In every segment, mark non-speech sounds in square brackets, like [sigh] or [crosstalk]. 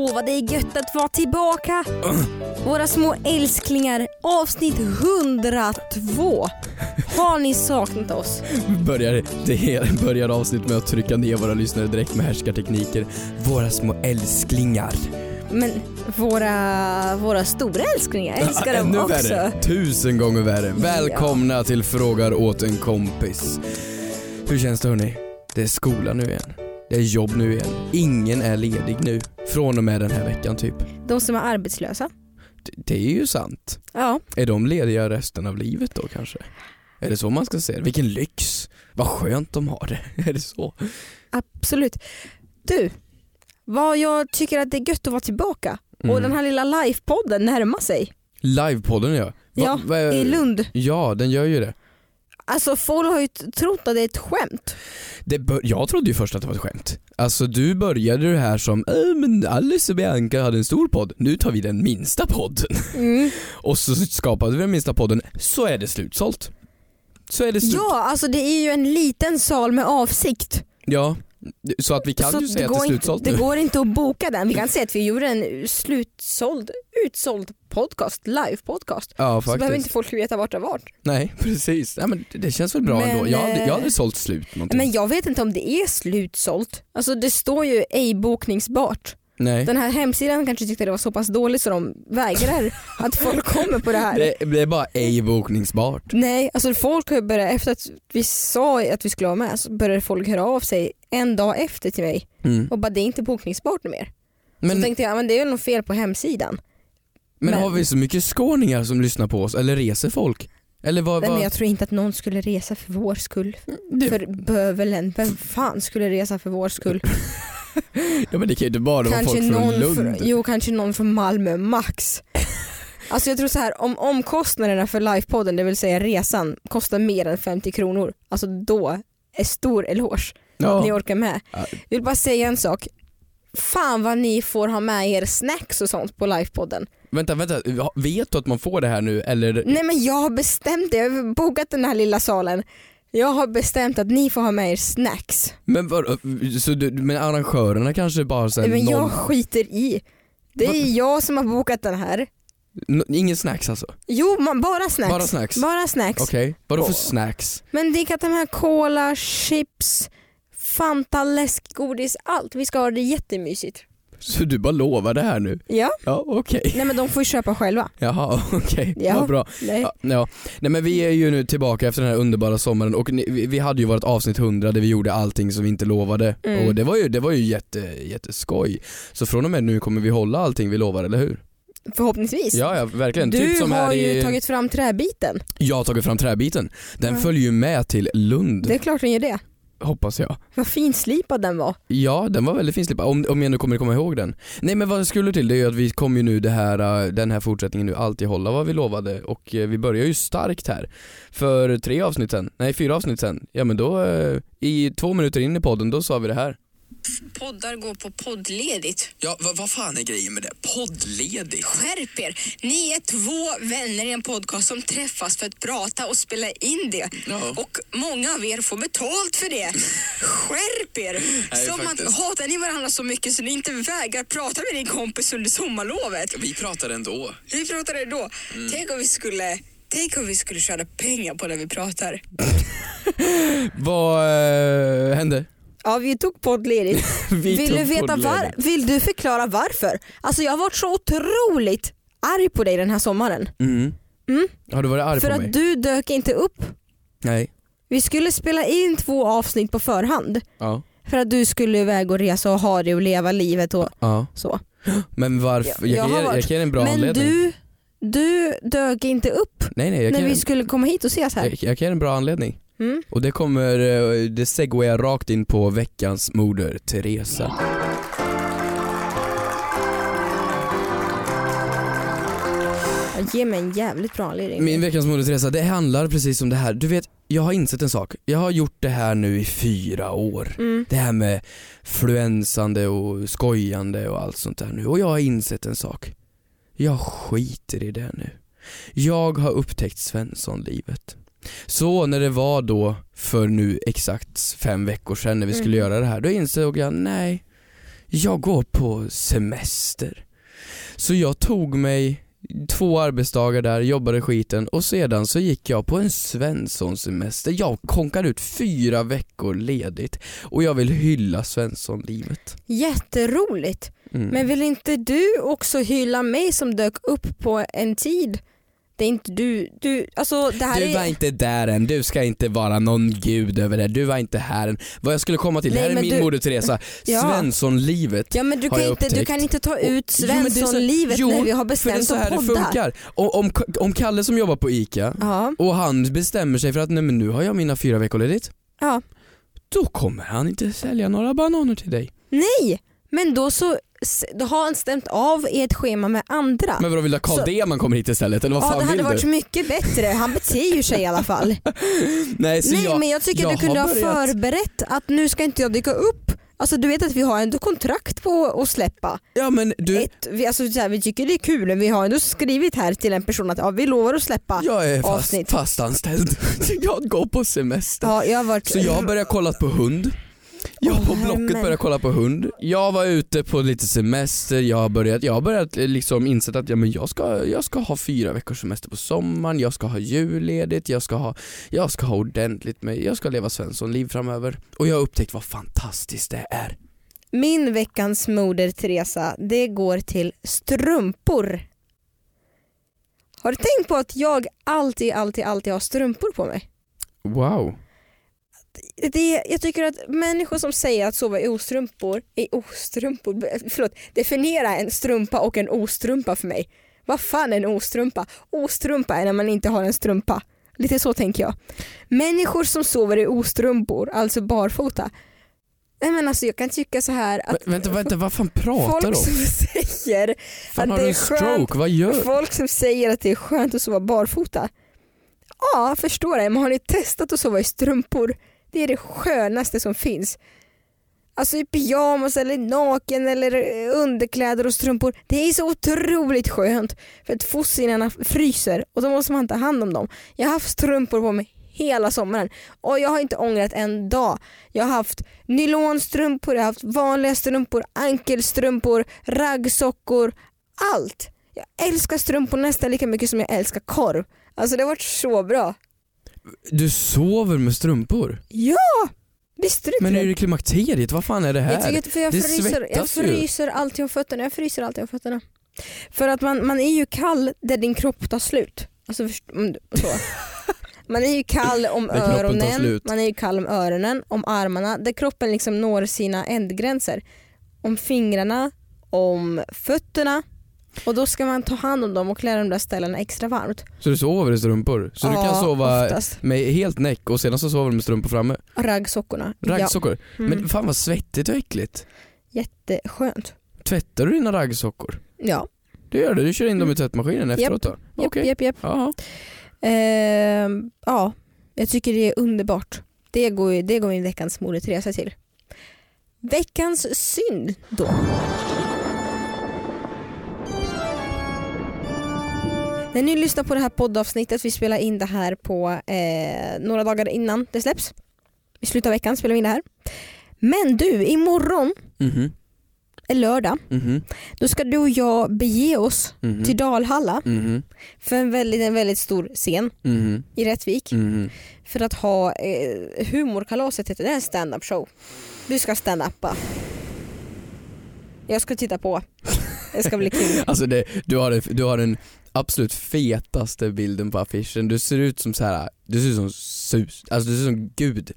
Åh vad det är gött att vara tillbaka. Våra små älsklingar, avsnitt 102. Har ni saknat oss? börjar, det börjar avsnitt med att trycka ner våra lyssnare direkt med härskartekniker. Våra små älsklingar. Men våra, våra stora älsklingar älskar dem Ännu också. värre. Tusen gånger värre. Välkomna till Frågar åt en kompis. Hur känns det hörni? Det är skola nu igen. Det är jobb nu igen. Ingen är ledig nu. Från och med den här veckan typ. De som är arbetslösa. Det, det är ju sant. Ja, Är de lediga resten av livet då kanske? Är det så man ska se det? Vilken lyx! Vad skönt de har det. [laughs] Är det så? absolut. Du, vad jag tycker att det är gött att vara tillbaka. Och Mm. den här lilla livepodden närmar sig. Livepodden ja. Va- Ja, va- I Lund. Ja, den gör ju det. Alltså folk har ju trott att det är ett skämt. det bör, jag trodde ju först att det var ett skämt. Alltså du började det här som, äh, men Alice och Bianca hade en stor podd, nu tar vi den minsta podden. Mm. [laughs] Och så skapade vi den minsta podden, så är det slutsålt. Så är det slut. Ja, alltså det är ju en liten sal med avsikt. Ja, så att vi kan Så ju säga att det är går inte, slutsålt det nu. går inte att boka den. Vi kan säga att vi gjorde en slutsåld, utsåld podcast, live podcast. Ja Så behöver faktiskt. inte folk veta vart det varit. Nej [laughs] precis, ja, men det, känns väl bra Men, ändå. Jag har, aldrig- jag har eh, sålt slut någonting. Men jag vet inte om det är slutsålt. Alltså det står ju ej bokningsbart. Nej. Den här hemsidan kanske tyckte det var så pass dåligt så de vägrar [laughs] att folk kommer på det här. Det, det är bara ej bokningsbart. Nej, alltså folk har börjat, efter att vi sa att vi skulle vara med så började folk höra av sig en dag efter till mig Mm. och bara det är inte bokningsbart mer. så Men, tänkte jag, men det är väl något fel på hemsidan. men men- har vi så mycket skåningar som lyssnar på oss, eller reser folk? Eller vad, Nej, vad? men jag tror inte att någon skulle resa för vår skull. Det- För bövelen, vem fan skulle resa för vår skull? [laughs] Ja men det kan ju inte bara vara kanske folk från någon Lund. För, jo, kanske någon från Malmö max. Alltså jag tror så här, om omkostnaderna för livepodden, det vill säga resan, kostar mer än 50 kronor, alltså då är stor eloge att ni ja. orkar med. Ja. Jag vill bara säga en sak. Fan vad ni får ha med er snacks och sånt på livepodden. Vänta, vänta, vet du att man får det här nu eller? Nej men jag har bestämt det, jag har bokat den här lilla salen. Jag har bestämt att ni får ha med er snacks. Men, vad, så du, men arrangörerna kanske bara såhär Men jag noll, skiter i. Det är Va? jag som har bokat den här. n- ingen snacks alltså? Jo, man, bara snacks. Bara snacks? Bara snacks. Okej, vadå för snacks? Men det kan ta med cola, chips, Fanta, läsk, godis, allt. Vi ska ha det jättemysigt. Så du bara lovar det här nu? Ja, Ja okej, nej men de får ju köpa själva. jaha [laughs] okej, Ja. vad bra. Nej. Ja, ja. Nej men vi är ju nu tillbaka efter den här underbara sommaren och ni, vi, hade ju vårt avsnitt 100 där vi gjorde allting som vi inte lovade Mm. och det var ju, det var ju jätte, jätteskoj. Så från och med nu kommer vi hålla allting vi lovar, eller hur? Förhoppningsvis. Ja ja verkligen, du typ har ju i... tagit fram träbiten. Jag har tagit fram träbiten, den Ja. följer ju med till Lund, Det är klart den gör det. Hoppas jag. Vad finslipad den var. Ja, den var väldigt finslipad, om, om jag nu kommer komma ihåg den. Nej men vad jag skulle till det är ju att vi kommer ju nu det här, äh, den här fortsättningen nu alltid hålla vad vi lovade och eh, vi börjar ju starkt här. För tre avsnitt sen, nej fyra avsnitt sen, ja men då, eh, i två minuter in i podden, då sa vi det här. Poddar går på poddledigt. Ja, vad, vad fan är grejen med det? Poddledigt? Skärp er! Ni är två vänner i en podcast som träffas för att prata och spela in det. Ja. Och många av er får betalt för det. Skärp er! [laughs] Nej, Som faktiskt. att hatar ni varandra så mycket så ni inte vägrar prata med din kompis under sommarlovet. Vi pratar ändå. Vi pratade då. Mm. Tänk om vi skulle Tänk om vi skulle tjäna pengar på när vi pratar. [laughs] Vad eh, hände? Ja vi tog poddledigt. [laughs] Vi Vill tog du, veta var, vill du förklara varför? Alltså jag har varit så otroligt arg på dig den här sommaren. Mm. Mm. Har du varit arg För på att mig? du dök inte upp. Nej. Vi skulle spela in två avsnitt på förhand. Ja. För att du skulle iväg och resa och ha det och leva livet och Ja. så. Men varför? Ja, Jag, jag jag varit- kan ge en bra Men anledning. du, du dök inte upp nej nej, jag när vi ge- skulle komma hit och ses här. jag, jag kan ge en bra anledning. Mm. Och det kommer, eh, det segwayar rakt in på veckans moder, Teresa. Ge mig en jävligt bra anledning. Min veckans mode Teresa, det handlar precis om det här. Du vet, jag har insett en sak. Jag har gjort det här nu i fyra år. Mm. Det här med fluensande och skojande och allt sånt där nu. Och jag har insett en sak. Jag skiter i det nu. Jag har upptäckt Svenssonlivet. Så när det var då för nu exakt fem veckor sedan när vi skulle Mm. göra det här, då insåg jag nej, jag går på semester. Så jag tog mig två arbetsdagar där, jobbade skiten och sedan så gick jag på en Svensson-semester. Jag konkade ut fyra veckor ledigt och jag vill hylla Svensson-livet. Jätteroligt. Mm. Men vill inte du också hylla mig som dök upp på en tid? Det är inte du, du alltså det här Du var är... inte där än, du ska inte vara någon gud över det, du var inte här än. Vad jag skulle komma till, Nej, här är min du- moder Teresa, [laughs] Ja. Svensson-livet. Ja men du kan, inte, du kan inte ta ut Jo, det Svensson-livet jo, när vi har För det är bestämt så här att det podda. funkar. Och om, om Kalle som jobbar på ICA Ja, och han bestämmer sig för att nej men nu har jag mina fyra veckor ledigt, ja. då kommer han inte sälja några bananer till dig. Nej, men då så då har han stämt av i ett schema med andra. Men vadå vill du att Carl Så- Deman kommer hit istället eller vad ja fan det hade varit du? mycket bättre, han beter ju sig i alla fall. [laughs] Nej, så Nej jag, men jag tycker jag du kunde har ha börjat- förberett att nu ska inte jag dyka upp. Alltså du vet att vi har ändå kontrakt på att släppa. Ja men du, Ett, vi, alltså, så här, vi tycker det är kul men vi har ändå skrivit här till en person att ja, vi lovar att släppa. jag är fast, avsnitt. fast anställd. [laughs] Jag går på semester. Ja, jag har varit... Så jag har börjat kolla på hund. Jag på Blocket börjat kolla på hund. Jag var ute på lite semester, jag har börjat, jag har börjat eh, liksom insett att ja, men jag, ska, jag ska ha fyra veckors semester på sommaren, jag ska ha julledigt, jag ska ha, jag ska ha ordentligt med, jag ska leva Svensson-liv framöver. Och jag har upptäckt vad fantastiskt det är. Min veckans moder Teresa, det går till strumpor. Har du tänkt på att jag alltid, alltid, alltid har strumpor på mig? Wow. Det, jag tycker att människor som säger att sova i ostrumpor, i ostrumpor, [laughs] förlåt, definiera en strumpa och en ostrumpa för mig. Vad fan är en ostrumpa? Ostrumpa är när man inte har en strumpa. Lite så tänker jag. Människor som sover i ostrumpor, alltså barfota. Nej men alltså jag kan tycka så här att Vä- vänta, vänta, vad fan [laughs] pratar du folk om? som säger Fan att det är skönt Folk som säger att det är skönt att sova barfota. Ja, jag förstår det. Men har ni testat att sova i strumpor? Det är det skönaste som finns. Alltså i pyjamas eller naken eller eh, underkläder och strumpor. Det är så otroligt skönt. För att fossilerna fryser och då måste man ta hand om dem. Jag har haft strumpor på mig hela sommaren och jag har inte ångrat en dag. Jag har haft nylonstrumpor, jag har haft vanliga strumpor, ankelstrumpor, raggsockor, allt. Jag älskar strumpor nästan lika mycket som jag älskar korv. Alltså det har varit så bra. Du sover med strumpor? Ja! Visste du inte Men är det klimakteriet? Vad fan är det här? Jag, tycker att för jag, Det fryser, jag svettas ju. fryser alltid om fötterna. Jag fryser alltid om fötterna. För att man, man är ju kall där din kropp tar slut. Alltså så. [laughs] Man är ju kall om öronen, man är ju kall om öronen, om armarna, där kroppen liksom når sina ändgränser. Om fingrarna, om fötterna och då ska man ta hand om dem och klä de där ställena extra varmt. Så du sover i strumpor? Så du Ja, kan sova oftast. med helt näck och sedan så sover du med strumpor framme? Raggsockorna. Ja. Raggsockor? Mm. Men fan vad svettigt och äckligt. Jätteskönt. Tvättar du dina raggsockor? Ja. Du gör det, du kör in dem i tvättmaskinen efteråt då? Japp, Okej. japp, japp. Jaha. Ehm, ja, jag tycker det är underbart. Det går, det går min veckans moder Teresa till. Veckans synd då. När ni lyssnar på det här poddavsnittet, vi spelar in det här på eh, några dagar innan det släpps. I slutet av veckan spelar vi in det här. Men du, imorgon, Mhm, är lördag, mhm, då ska du och jag bege oss mhm, till Dalhalla mhm, för en väldigt, en väldigt stor scen mhm, i Rättvik. mhm. för att ha eh, humorkalaset heter det, det är en stand-up show. Du ska stand-uppa. Jag ska titta på. Det ska bli kul. [laughs] Alltså det, du, har du har den absolut fetaste bilden på affischen. Du ser ut som så här, du ser ut som sus, alltså du ser ut som gud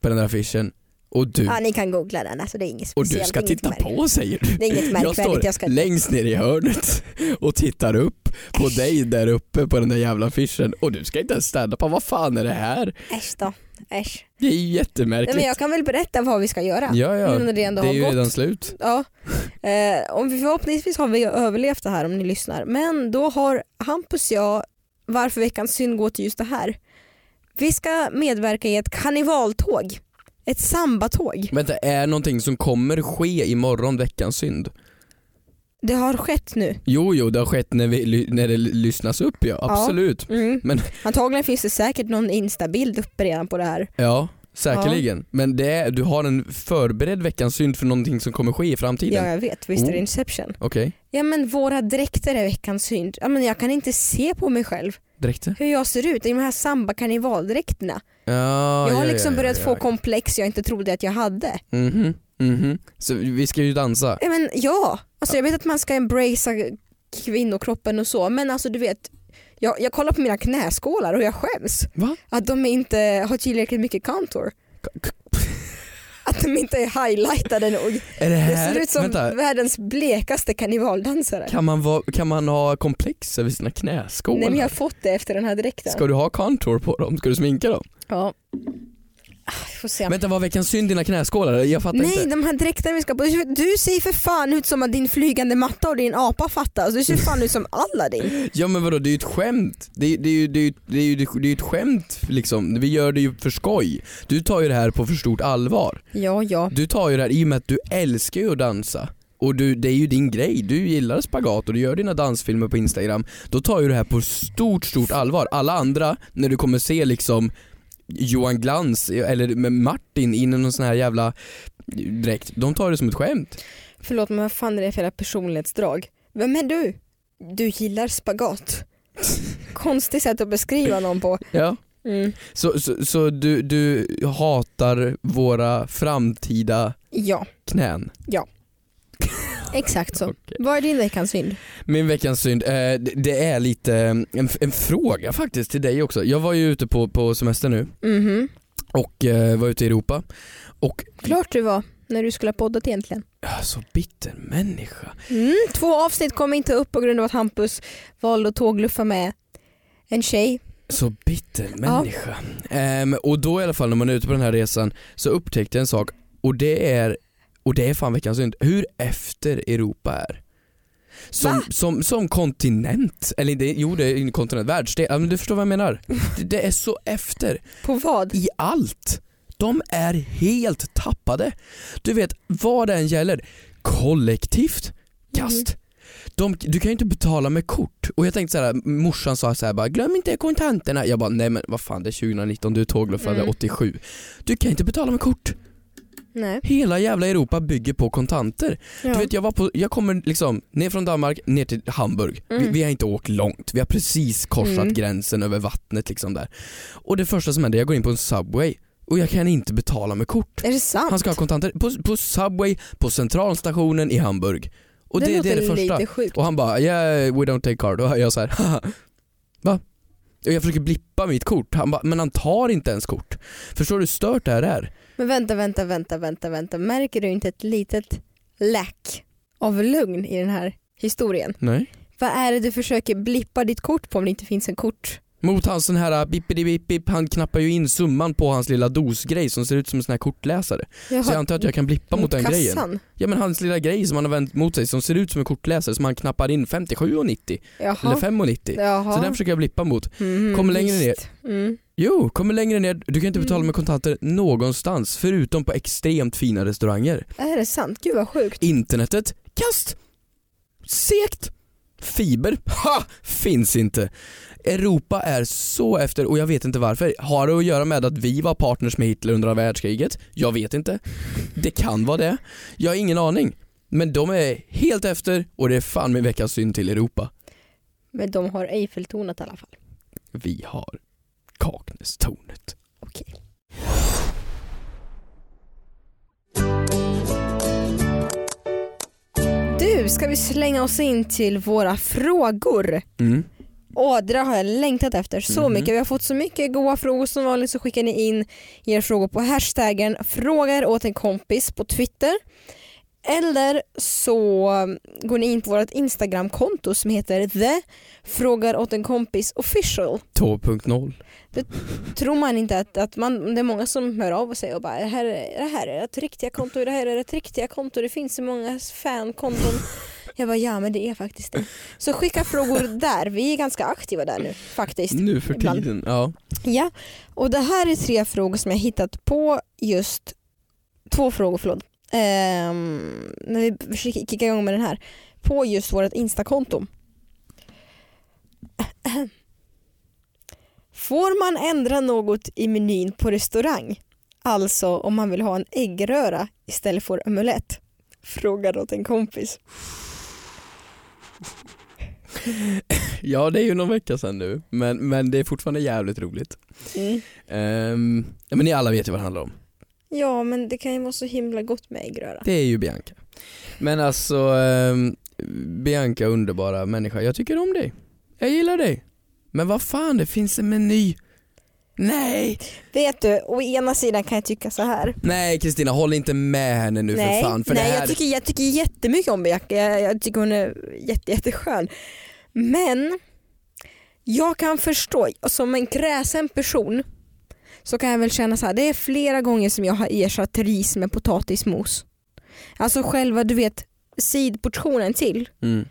på den där affischen. Och du, Ja, ni kan googla den, alltså, det är inget och du speciellt. ska titta på säger du. Det är inget Jag märkvärdigt. står Jag ska... längst ner i hörnet och tittar upp på dig där uppe på den där jävla affischen och du ska inte ens städa på vad fan är det här? Äsch då. Äsch. Det är ju Nej, jättemärkligt. men jag kan väl berätta vad vi ska göra. Ja ja, när det ändå det är har ju gått. redan slut. Ja. Eh, om vi förhoppningsvis har vi överlevt det här om ni lyssnar. Men då har Hampus och jag, varför veckans synd går till just det här. Vi ska medverka i ett karnevaltåg. Ett sambatåg. Vänta, är någonting som kommer ske imorgon veckans synd? Det har skett nu. Jo, jo, det har skett när, vi, när det lyssnas upp ja, absolut. Mm. Men Antagligen finns det säkert någon instabild uppe redan på det här. ja, säkerligen. Men det du har en förberedd veckans synd för någonting som kommer ske i framtiden? Ja jag vet, visst är det Oh. Inception. Okej, Ja men våra dräkter är veckans synd. Ja, men jag kan inte se på mig själv direkt. hur jag ser ut i de här samba karnevaldräkterna. Ja, jag har ja, liksom ja, börjat ja, få ja. komplex jag inte trodde att jag hade. Mhm, mhm. Så vi ska ju dansa. Ja, men, ja. Alltså, jag vet att man ska embracea kvinnokroppen och så men alltså du vet jag, jag kollar på mina knäskålar och jag skäms. Va? Att de inte har tillräckligt mycket contour. [laughs] Att de inte är highlightade nog. [laughs] Är det här, ser ut som vänta, världens blekaste karnevaldansare. kan man, vara, kan man ha komplex över sina knäskålar? Nej men jag har fått det efter den här dräkten. Ska du ha contour på dem? Ska du sminka dem? Ja. Ah, får se. Vänta, var veckans synd dina knäskålar? Jag fattar Nej inte. de här dräkterna vi ska på, du ser för fan ut som att din flygande matta och din apa fattas. Du ser fan ut som Aladdin. [laughs] Ja men vadå, det är ju ett skämt. Det, det, är ju, det, är det, är det är ett skämt liksom. Vi gör det ju för skoj. Du tar ju det här på för stort allvar. Ja ja. Du tar ju det här i och med att du älskar ju att dansa. Och du, det är ju din grej, du gillar spagat och du gör dina dansfilmer på instagram. Då tar ju det här på stort, stort allvar. Alla andra, när du kommer se liksom Johan Glans eller Martin in i någon sån här jävla dräkt, de tar det som ett skämt. Förlåt men vad fan är det för jävla personlighetsdrag? Vem är du? Du gillar spagat. Konstigt sätt att beskriva någon på. Ja. Mm. Så, så, så du, du hatar våra framtida Ja, knän? Exakt så. Okej. Vad är din veckans synd? Min veckans synd, eh, det, är lite eh, en, en fråga faktiskt till dig också. Jag var ju ute på, på semester nu Mhm. och eh, var ute i Europa och Klart du var när du skulle ha poddat egentligen. ja, så bitter människa. Mm, två avsnitt kom inte upp på grund av att Hampus valde att tågluffa med en tjej. Så bitter människa. Ehm, och då i alla fall när man är ute på den här resan så upptäckte jag en sak och det är, och det är fan veckans synd, hur efter Europa är. Som, Va? som, som kontinent, eller det, jo det är en kontinent, världsdel, ja, men du förstår vad jag menar. Det, det är så efter På vad? i allt. De är helt tappade. Du vet vad det än gäller, kollektivt kast. De, du kan ju inte betala med kort. Och jag tänkte så här, morsan sa så här bara, glöm inte kontanterna. Jag bara, nej men vad fan det är 2019, du tågluffade Mm. 87. Du kan inte betala med kort. Nej. Hela jävla Europa bygger på kontanter. Ja. Du vet jag var på, jag kommer liksom ner från Danmark ner till Hamburg. Vi, Mm. vi har inte åkt långt, vi har precis korsat Mm. gränsen över vattnet liksom där. Och det första som händer, jag går in på en Subway och jag kan inte betala med kort. Är det sant? Han ska ha kontanter på, på Subway, på centralstationen i Hamburg. Och det, det, låter är det första. lite sjukt. Och han bara yeah we don't take card och jag så här, haha. va? Och jag försöker blippa mitt kort, han bara, men han tar inte ens kort. Förstår du hur stört det här är? Men vänta, vänta, vänta, vänta, vänta. Märker du inte ett litet lack av lugn i den här historien? Nej. Vad är det du försöker blippa ditt kort på om det inte finns en kort? Mot hans sån här bippidi bip bip, han knappar ju in summan på hans lilla dosgrej som ser ut som en sån här kortläsare. Så jag antar att jag kan blippa mot den grejen. kassan? Ja men hans lilla grej som han har vänt mot sig som ser ut som en kortläsare som han knappar in 57,90 Jaha. eller 5,90. Jaha. Så den försöker jag blippa mot. Mhm, kommer längre visst. Mm. Jo, kommer längre ner, du kan inte betala Mm. med kontanter någonstans förutom på extremt fina restauranger. Är det sant? Gud vad sjukt. Internetet, kast! Segt! Fiber, ha! Finns inte. Europa är så efter och jag vet inte varför. Har det att göra med att vi var partners med Hitler under världskriget? Jag vet inte. Det kan vara det. Jag har ingen aning. Men de är helt efter och det är fan min veckans synd till Europa. Men de har Eiffeltornet i alla fall. Vi har Kaknästornet. Okej. Ska vi slänga oss in till våra frågor? Mm. Där har jag längtat efter så Mhm. mycket. Vi har fått så mycket goda frågor. Som vanligt så skickar ni in era frågor på hashtaggen frågar åt en kompis på Twitter. Eller så går ni in på vårt Instagramkonto som heter the frågar åt en kompis official. 2.0. Tror man inte att, att man, det är många som hör av sig och bara det här, är- det här är ett riktiga konto, det här är ett riktiga konto, det finns så många fankonton. Jag bara ja men det är faktiskt det. Så skicka frågor där, vi är ganska aktiva där nu faktiskt. Nu för Ibland. tiden, ja. Ja, och det här är tre frågor som jag hittat på just, två frågor förlåt, Ehm, när vi försöker kicka igång med den här, på just vårt instakonto. Får man ändra något i menyn på restaurang? Alltså om man vill ha en äggröra istället för omelett? Frågar åt en kompis. Ja det är ju någon vecka sedan nu, men, men det är fortfarande jävligt roligt. Mm. Ja, men ni alla vet ju vad det handlar om. Ja men det kan ju vara så himla gott med äggröra. Det är ju Bianca. Men alltså, ehm, Bianca underbara människa, jag tycker om dig. Jag gillar dig. Men vad fan, det finns en meny. Nej, Vet du, å ena sidan kan jag tycka så här. nej Kristina håll inte med henne nu nej, för fan. För nej här... jag, tycker, jag tycker jättemycket om Bianca, jag, jag tycker hon är jätte, jätteskön. Men jag kan förstå, som en kräsen person så kan jag väl känna så här. det är flera gånger som jag har ersatt ris med potatismos. Alltså själva du vet sidportionen till, Mm.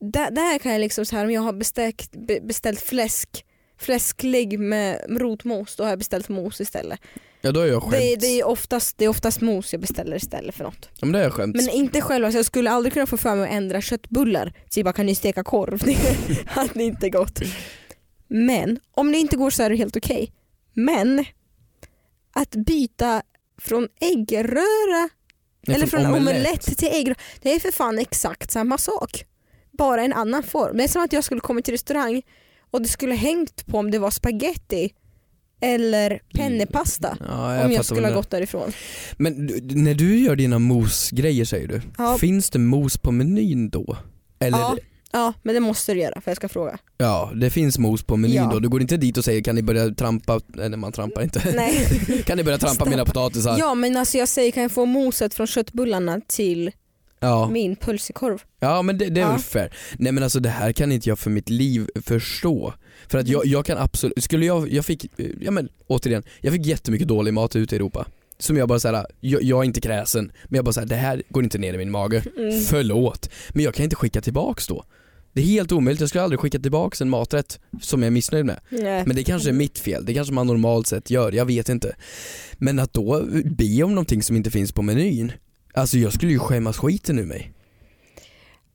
där, där kan jag liksom så här om jag har beställt, be- beställt fläsk fläsklägg med rotmos, då har jag beställt mos istället. Ja då är jag skämt. Det, det, är oftast, det är oftast mos jag beställer istället för något. Ja, men då är jag skämt. Men inte själva, så jag skulle aldrig kunna få för mig att ändra köttbullar. Jag bara kan ni steka korv? [laughs] Det hade inte gått. [laughs] Men om det inte går så är det helt okej. Men att byta från äggröra Nej, eller från från omelett. omelett. till äggröra, det är för fan exakt samma sak. Bara en annan form. Det är som att jag skulle komma till restaurang och det skulle hängt på om det var spaghetti eller pennepasta. Ja, om jag skulle ha gått därifrån. Men när du gör dina mosgrejer säger du, Ja. finns det mos på menyn då? Eller Ja, ja, men det måste du göra för jag ska fråga. Ja, det finns mos på menyn Ja. då. Du går inte dit och säger kan ni börja trampa, nej man trampar inte. Nej. [laughs] kan ni börja trampa mina potatisar? Ja men alltså jag säger kan jag få moset från köttbullarna till Ja, min pulsekorv? ja men det, det är Ja. väl fair. Nej men alltså det här kan inte jag för mitt liv förstå. För att jag, jag kan absolut, skulle jag, jag fick, ja men återigen, jag fick jättemycket dålig mat ute i Europa. Som jag bara såhär, jag, jag är inte kräsen, men jag bara såhär, det här går inte ner i min mage. Mm. Förlåt, men jag kan inte skicka tillbaks då. Det är helt omöjligt, jag skulle aldrig skicka tillbaks en maträtt som jag är missnöjd med. Nej. Men det kanske är mitt fel, det kanske man normalt sett gör, jag vet inte. Men att då be om någonting som inte finns på menyn, alltså jag skulle ju skämmas skiten ur mig.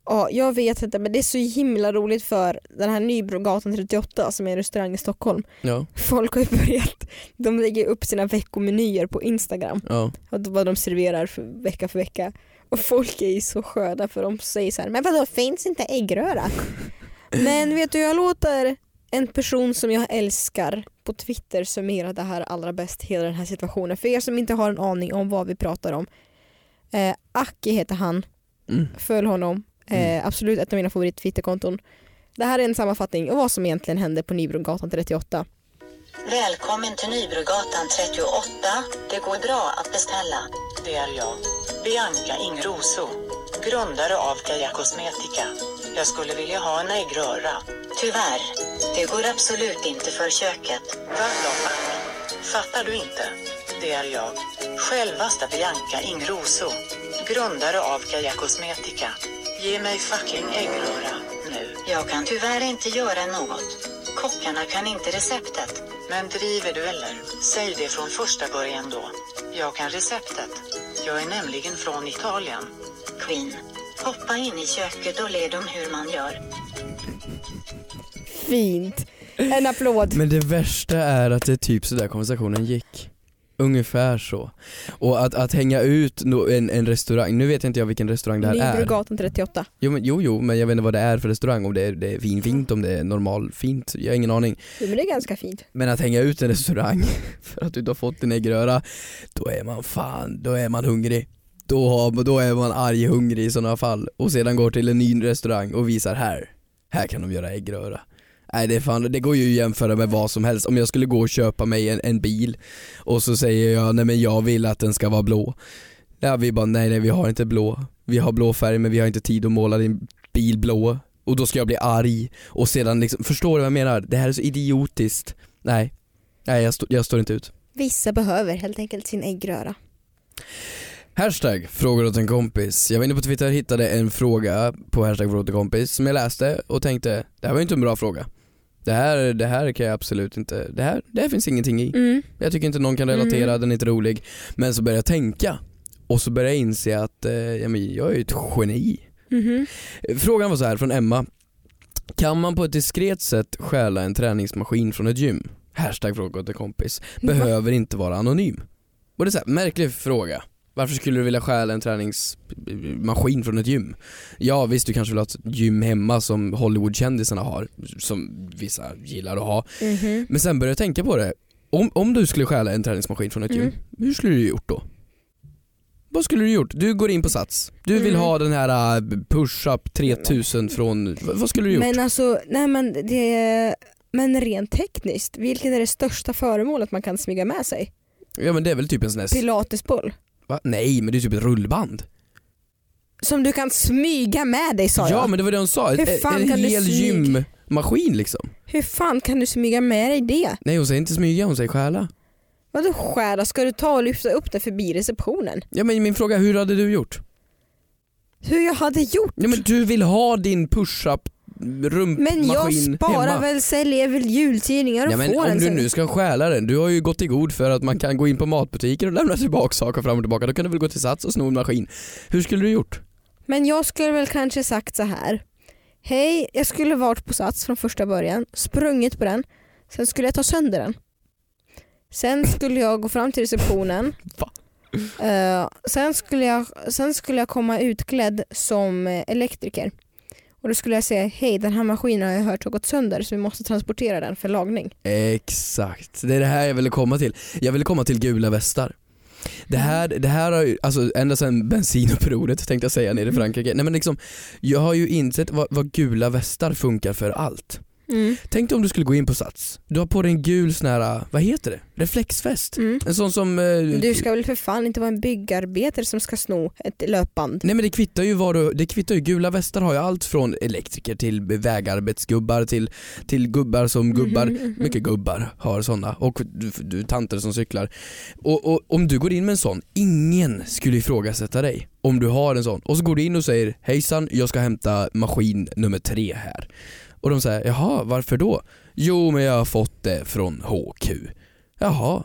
Ja, jag vet inte men det är så himla roligt för den här Nybrogatan 38 som är en restaurang i Stockholm. Ja, Folk har ju börjat, de lägger upp sina veckomenyer på Instagram ja. och vad de serverar för vecka för vecka. Och folk är ju så sköna för de säger så här, men vadå finns inte äggröra? men vet du jag låter en person som jag älskar på Twitter summera det här allra bäst, hela den här situationen. För er som inte har en aning om vad vi pratar om. Eh, Aki heter han, Mm. följ honom. Eh, absolut ett av mina favorit Twitterkonton. Det här är en sammanfattning av vad som egentligen hände på Nybrogatan 38. Välkommen till Nybrogatan 38. Det går bra att beställa. Det är jag, Bianca Ingrosso, grundare av Gaia Cosmetica. Jag skulle vilja ha en äggröra. Tyvärr, det går absolut inte för köket. Vadå? Fattar du inte? Det är jag, självaste Bianca Ingrosso, grundare av Gaia Cosmetica. Ge mig fucking äggröra, nu. Jag kan tyvärr inte göra något. Kockarna kan inte receptet. Men driver du eller? Säg det från första början då. Jag kan receptet. Jag är nämligen från Italien. Queen, hoppa in i köket och led om hur man gör. Fint! En applåd! Men det värsta är att det är typ så där konversationen gick. Ungefär så. Och att, att hänga ut en, en restaurang, nu vet inte jag vilken restaurang det här är. Nybrogatan 38. Jo, men, jo, jo, men jag vet inte vad det är för restaurang, om det är, det är fin, fint, om det är normal fint, jag har ingen aning. Jo, men det är ganska fint. Men att hänga ut en restaurang [laughs] för att du inte har fått din äggröra, då är man fan, då är man hungrig. Då, har, då är man arg hungrig i sådana fall och sedan går till en ny restaurang och visar här, här kan de göra äggröra. Nej det, är fan, det går ju att jämföra med vad som helst. Om jag skulle gå och köpa mig en, en bil och så säger jag nej men jag vill att den ska vara blå. Ja vi bara nej nej vi har inte blå. vi har blå färg men vi har inte tid att måla din bil blå och då ska jag bli arg och sedan liksom, förstår du vad jag menar? Det här är så idiotiskt. Nej, nej jag, stå, jag står inte ut. Vissa behöver helt enkelt sin äggröra. Hashtag frågor åt en kompis. Jag var inne på Twitter och hittade en fråga på hashtag frågor åt en kompis som jag läste och tänkte, det här var inte en bra fråga. Det här, det här kan jag absolut inte, det här, det här finns ingenting i. Mm. Jag tycker inte någon kan relatera, den är inte rolig. Men så började jag tänka och så började jag inse att eh, ja, men jag är ett geni. Mhm. Frågan var så här från Emma. Kan man på ett diskret sätt stjäla en träningsmaskin från ett gym? Hashtag fråga en kompis. Behöver inte vara anonym. Och det är så här, märklig fråga. Varför skulle du vilja stjäla en träningsmaskin från ett gym? Ja visst du kanske vill ha ett gym hemma som Hollywoodkändisarna har, som vissa gillar att ha. Mhm. Men sen började jag tänka på det. Om, om du skulle stjäla en träningsmaskin från ett gym, Mm. hur skulle du gjort då? Vad skulle du gjort? Du går in på Sats, du vill Mm. ha den här uh, push-up 3000 från, vad vad skulle du gjort? Men alltså, nej men det men rent tekniskt, vilket är det största föremålet man kan smyga med sig? Ja men det är väl typ en sån här, Pilatesboll. Va? Nej men det är typ ett rullband. Som du kan smyga med dig sa Ja jag. men det var det hon sa, Hur fan en kan du hel smyga? gymmaskin liksom. Hur fan kan du smyga med dig det? Nej hon säger inte smyga, hon säger stjäla. Vadå skära? Ska du ta och lyfta upp det förbi receptionen? Ja men min fråga, hur hade du gjort? Hur jag hade gjort? Ja men du vill ha din push-up rumpmaskin Men jag sparar hemma. väl, säljer väl jultidningar och Ja, men får om du sen. nu ska stjäla den, du har ju gått i god för att man kan gå in på matbutiker och lämna tillbaka saker fram och tillbaka, då kan du väl gå till Sats och sno en maskin. Hur skulle du gjort? Men jag skulle väl kanske sagt så här. Hej, jag skulle varit på Sats från första början, sprungit på den, sen skulle jag ta sönder den. Sen skulle jag gå fram till receptionen. [laughs] Eh, sen, skulle jag, sen skulle jag komma utklädd som eh, elektriker. Och då skulle jag säga, hej den här maskinen har jag hört har gått sönder så vi måste transportera den för lagning. Exakt, det är det här jag ville komma till. Jag ville komma till gula västar. Det här, det här har ju, alltså ända sedan bensinupproret tänkte jag säga nere i Frankrike. Nej men liksom, jag har ju insett vad, vad gula västar funkar för allt. Mm. Tänk dig om du skulle gå in på Sats, du har på dig en gul sån här, vad heter det? Reflexväst? Mm. En sån som... eh, Du ska väl för fan inte vara en byggarbetare som ska sno ett löpband. Nej men det kvittar ju vad du, det kvittar ju, gula västar har ju allt från elektriker till vägarbetsgubbar till, till gubbar som gubbar, Mhm, mhm. mycket gubbar har sådana och du, du, tanter som cyklar. Och, och om du går in med en sån, ingen skulle ifrågasätta dig om du har en sån. Och så går du in och säger hejsan jag ska hämta maskin nummer tre här. Och de säger jaha varför då? Jo men jag har fått det från HQ. Jaha.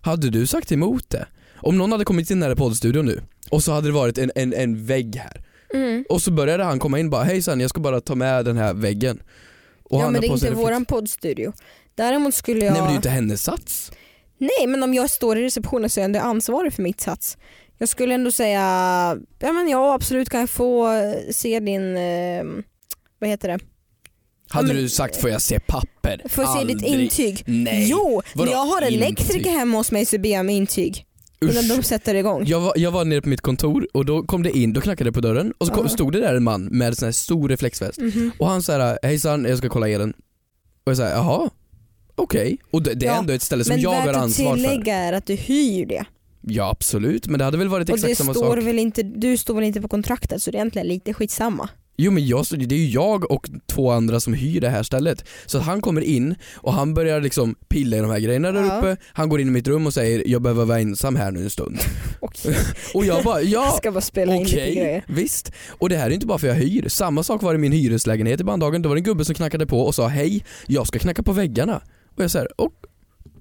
Hade du sagt emot det? Om någon hade kommit in här i poddstudion nu och så hade det varit en, en, en vägg här Mm. och så började han komma in bara hejsan jag ska bara ta med den här väggen. Och Ja men det är inte våran poddstudio. Däremot skulle jag... Nej men det är ju inte hennes sats. Nej men om jag står i receptionen så är jag ändå ansvarig för mitt sats. Jag skulle ändå säga, ja men ja absolut kan jag få eh, se din, eh, vad heter det? Hade men- du sagt får jag se papper? Får jag se ditt intyg? Nej. Jo, Vadå jag har elektriker intyg? hemma hos mig så ber jag om intyg. Innan de sätter igång. Jag var, jag var nere på mitt kontor och då kom det in, då knackade det på dörren och så kom, stod det där en man med en sån här stor reflexväst Mhm. och han sa hejsan jag ska kolla elen. Och jag sa jaha, okej. Och det, det är Ja, ändå ett ställe som Men jag har värt att ansvar för. tillägga är att du hyr det. Ja absolut, men det hade väl varit exakt samma står sak. väl inte, du står väl inte på kontraktet så det är egentligen lite skitsamma. Jo men jag, det är ju jag och två andra som hyr det här stället. Så att han kommer in och han börjar liksom pilla i de här grejerna där Ja. uppe. Han går in i mitt rum och säger jag behöver vara ensam här nu en stund. [laughs] Okej. Och jag bara Jag ja, ska bara spela in lite grejer. visst. Och det här är inte bara för jag hyr. Samma sak var det i min hyreslägenhet i Bandhagen. Det var en gubbe som knackade på och sa hej, jag ska knacka på väggarna. Och jag säger okej,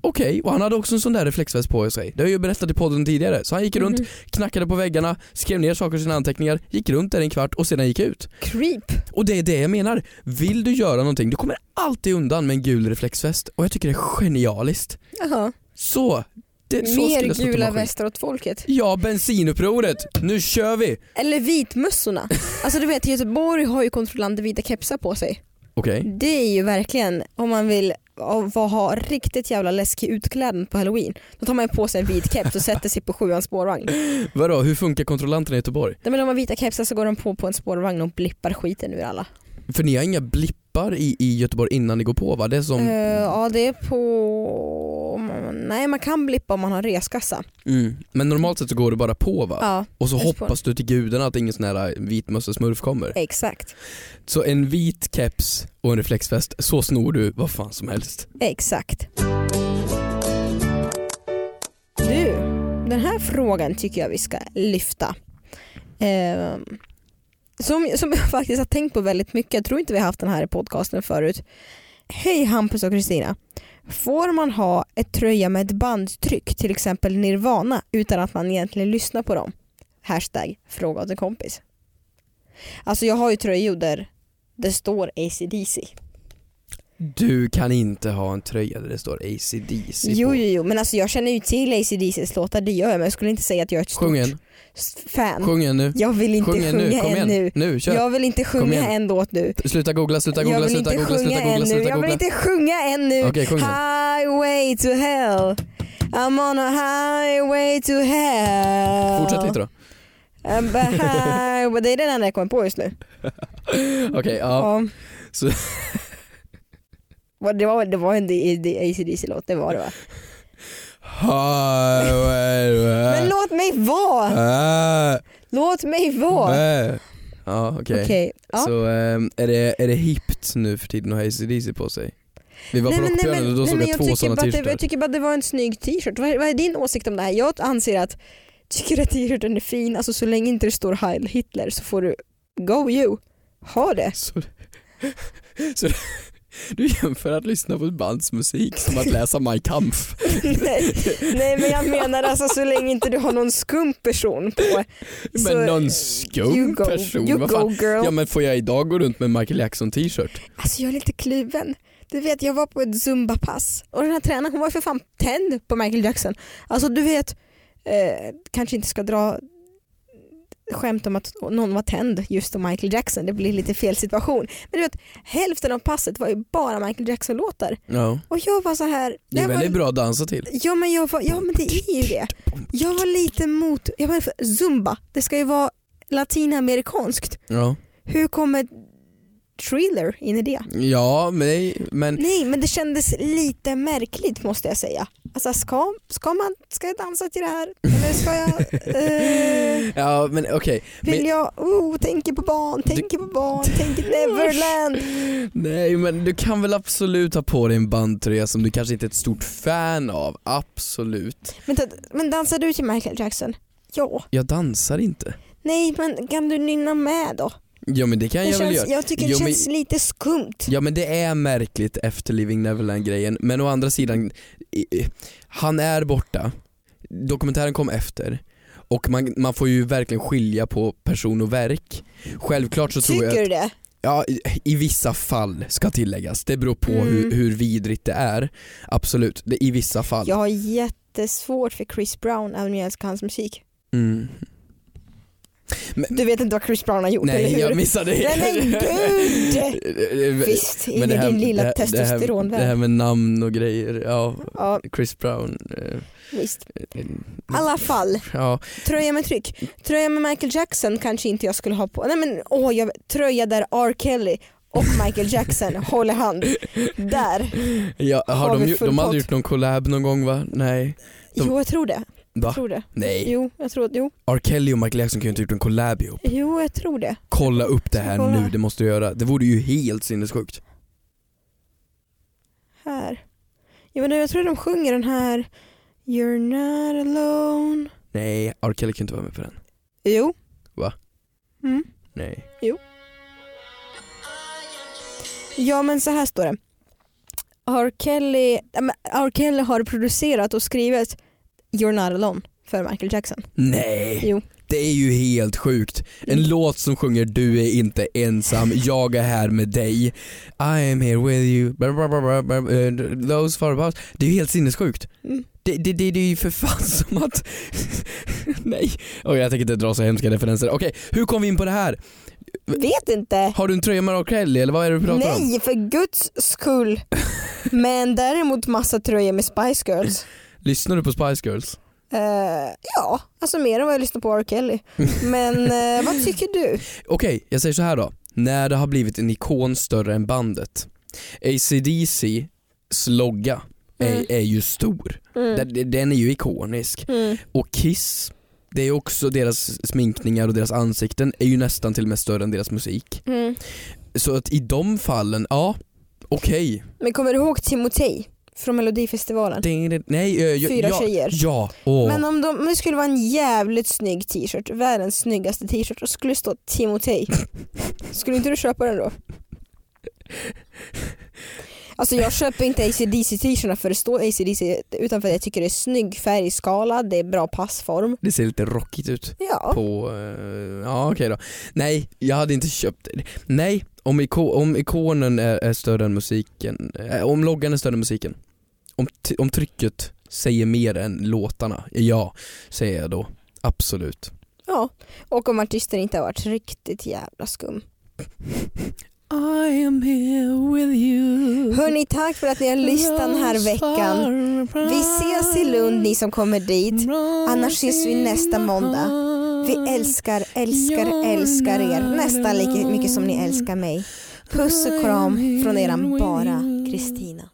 och han hade också en sån där reflexväst på sig. Det har jag ju berättat i podden tidigare. Så han gick runt, Mhm. knackade på väggarna, skrev ner saker i sina anteckningar, gick runt där en kvart och sedan gick ut. Creep. Och det är det jag menar. Vill du göra någonting, du kommer alltid undan med en gul reflexväst och jag tycker det är genialiskt. Jaha. Så, det, Mer gula västar åt folket. Ja, bensinupproret. Nu kör vi! Eller vitmössorna. [laughs] Alltså du vet Göteborg har ju kontrollanter vita kepsar på sig. Okej. Det är ju verkligen om man vill av- vad ha riktigt jävla läskig utklädnad på halloween. Då tar man på sig en vit keps och sätter sig på sjuans spårvagn. Vadå, hur funkar kontrollanterna i Göteborg? Nej, men man har vita kepsar så går de på på en spårvagn och blippar skiten ur alla. För ni har inga blippar i, i Göteborg innan ni går på va? Det är som... Eh, ja det är på nej man kan blippa om man har reskassa. Mm. Men normalt sett så går du bara på va? Ja, Och så hoppas du till gudarna att ingen sån här äh, vitmössa-smurf kommer. exakt. Så en vit keps och en reflexväst, så snor du vad fan som helst. Exakt. Du, den här frågan tycker jag vi ska lyfta. Ehm, som, som jag faktiskt har tänkt på väldigt mycket, jag tror inte vi har haft den här i podcasten förut. Hej Hampus och Kristina. Får man ha ett tröja med ett bandtryck, till exempel Nirvana, utan att man egentligen lyssnar på dem? Hashtag fråga åt en kompis. Alltså jag har ju tröjor där det står ACDC. Du kan inte ha en tröja där det står ACDC Jo, på. jo, jo, men alltså jag känner ju till ACDC's låtar, det gör jag, men jag skulle inte säga att jag är ett stort Sjung en, s- fan. sjung en nu. Jag vill inte Sjung en nu, sjunga kom igen. nu. Nu, kör. Jag vill inte sjunga en låt nu. Sluta googla, sluta googla, sluta googla, sjunga sluta googla, sluta Jag vill googla. inte sjunga än nu. Okej, sjung. Highway to hell. I'm on a highway to hell. Fortsätt lite då. Det är den enda jag kommer på just nu. [laughs] Okej, ja. Ja. Så- [laughs] Det var, det var en ACDC-låt, det var det va? [laughs] Men låt mig vara! [laughs] Låt mig vara! [laughs] Ja okej. Okej, ja. Så ehm, är, det, är det hippt nu för tiden att ha ACDC på sig? Vi var på men- Rockbjörnen och då nej, såg men jag två tycker sådana t-shirtar. Jag tycker bara det var en snygg t-shirt. Vad, vad är din åsikt om det här? Jag anser att tycker att t-shirten är fin, alltså så länge inte det står Heil Hitler så får du go you. Ha det. Så, så [laughs] du jämför att lyssna på ett bands musik som att läsa Mein Kampf. [laughs] nej, nej men jag menar alltså så länge inte du har någon skum person på. Men någon you skum go, person, you vad go fan? girl. Ja men får jag idag gå runt med Michael Jackson t-shirt? Alltså jag är lite kluven. Du vet jag var på ett zumba-pass och den här tränaren hon var för fan tänd på Michael Jackson. Alltså du vet, eh, kanske inte ska dra skämt om att någon var tänd just på Michael Jackson, det blir lite fel situation. Men du vet, hälften av passet var ju bara Michael Jackson-låtar. Ja. Och jag var så här, Det är väldigt var, bra att dansa till. ja, men jag var, ja men det är ju det. Jag var lite mot, jag var för zumba, det ska ju vara latinamerikanskt. Ja, Hur kommer thriller in i det? ja men, men Nej men det kändes lite märkligt måste jag säga. Alltså ska, ska, man, ska jag dansa till det här? Eller ska jag... Eh, [laughs] Ja men okej. vill Men- jag... Oh, tänker på barn, tänker på barn, tänker Neverland. [laughs] Nej men du kan väl absolut ha på dig en bandtröja som du kanske inte är ett stort fan av, absolut. Men, men dansar du till Michael Jackson? Ja. Jag dansar inte. Nej men kan du nynna med då? Ja men det kan Det jag väl känns, göra. jag tycker Jo, det men- känns lite skumt. Ja men det är märkligt efter Living Neverland grejen, men å andra sidan, han är borta, dokumentären kom efter och man, man får ju verkligen skilja på person och verk. Självklart så tror Tycker jag du det? Ja, i, i vissa fall ska tilläggas. Det beror på Mm. hur, hur vidrigt det är. Absolut, det, i vissa fall. Jag har jättesvårt för Chris Brown även om jag älskar hans musik. Mm. Du vet inte vad Chris Brown har gjort eller Nej, hur? jag missade Nej men gud! [laughs] Visst, in i Men din lilla det, det, testosteronvärld. det här med namn och grejer, ja, Ja, Chris Brown. eh, visst. eh, I alla fall, Ja, tröja med tryck. Tröja med Michael Jackson kanske inte jag skulle ha på. Nej men åh, jag, tröja där R. Kelly och Michael Jackson [laughs] håller hand. Där. ja har, Har de, vi full de pott? gjort någon collab någon gång va? Nej. De- Jo jag tror det. Va? Jag tror det. Nej. Jo, jag tror, jo. R. Kelly och Michael Jackson kan ju inte ha gjort en collab ihop. jo, jag tror det. Kolla upp det här Kolla. nu, det måste du göra. Det vore ju helt sinnessjukt. Här. Ja, men jag tror de sjunger den här You're not alone. Nej, R. Kelly kan inte vara med på den. Jo. Va? Mm. Nej. Ja men så här står det. R. Kelly, R. Kelly har producerat och skrivit You're not alone för Michael Jackson. Nej. Jo. Det är ju helt sjukt. En låt som sjunger du är inte ensam, jag är här med dig. I am here with you, uh, those far above. Det är ju helt sinnessjukt. Mm. Det, det, det, det är ju för fan [laughs] som att... [laughs] Nej, oh, jag tänker inte dra så hemska referenser. Okej, hur kom vi in på det här? Vet inte. Har du en tröja med. Kelly eller vad är det du pratar om? Nej för guds skull. Men däremot massa tröjor med Spice Girls. Lyssnar du på Spice Girls? Eh, ja, alltså mer än vad jag lyssnar på R. Kelly. [laughs] Men eh, vad tycker du? Okej, jag säger så här då. När det har blivit en ikon större än bandet. ACDC logga Mm. är, är ju stor. Mm. Den, är ju ikonisk. Mm. Och Kiss, det är också deras sminkningar och deras ansikten är ju nästan till och med större än deras musik. Mm. Så att i de fallen, ja, okej. Men kommer du ihåg Timotej från Melodifestivalen? Det- Nej, eh, ja, Fyra ja, tjejer. Ja, åh. Men om, de, om det skulle vara en jävligt snygg t-shirt, världens snyggaste t-shirt och skulle stå Timotej, [laughs] skulle inte du köpa den då? Alltså jag köper inte ACDC t-shirtarna för det står ACDC utan för att jag tycker det är snygg färgskala, det är bra passform. det ser lite rockigt ut Ja. på, eh, ja okej då. Nej, jag hade inte köpt det. Nej, om, iko, om ikonen är, är större än musiken, eh, om loggan är större än musiken, om, om trycket säger mer än låtarna, ja, säger jag då. Absolut. ja. Och om artisten inte har varit riktigt jävla skum. I am here with you Hörni, tack för att ni har lyssnat den här veckan. Vi ses i Lund ni som kommer dit. Annars ses vi nästa måndag. Vi älskar, älskar, älskar er nästan lika mycket som ni älskar mig. Puss och kram från eran bara Kristina.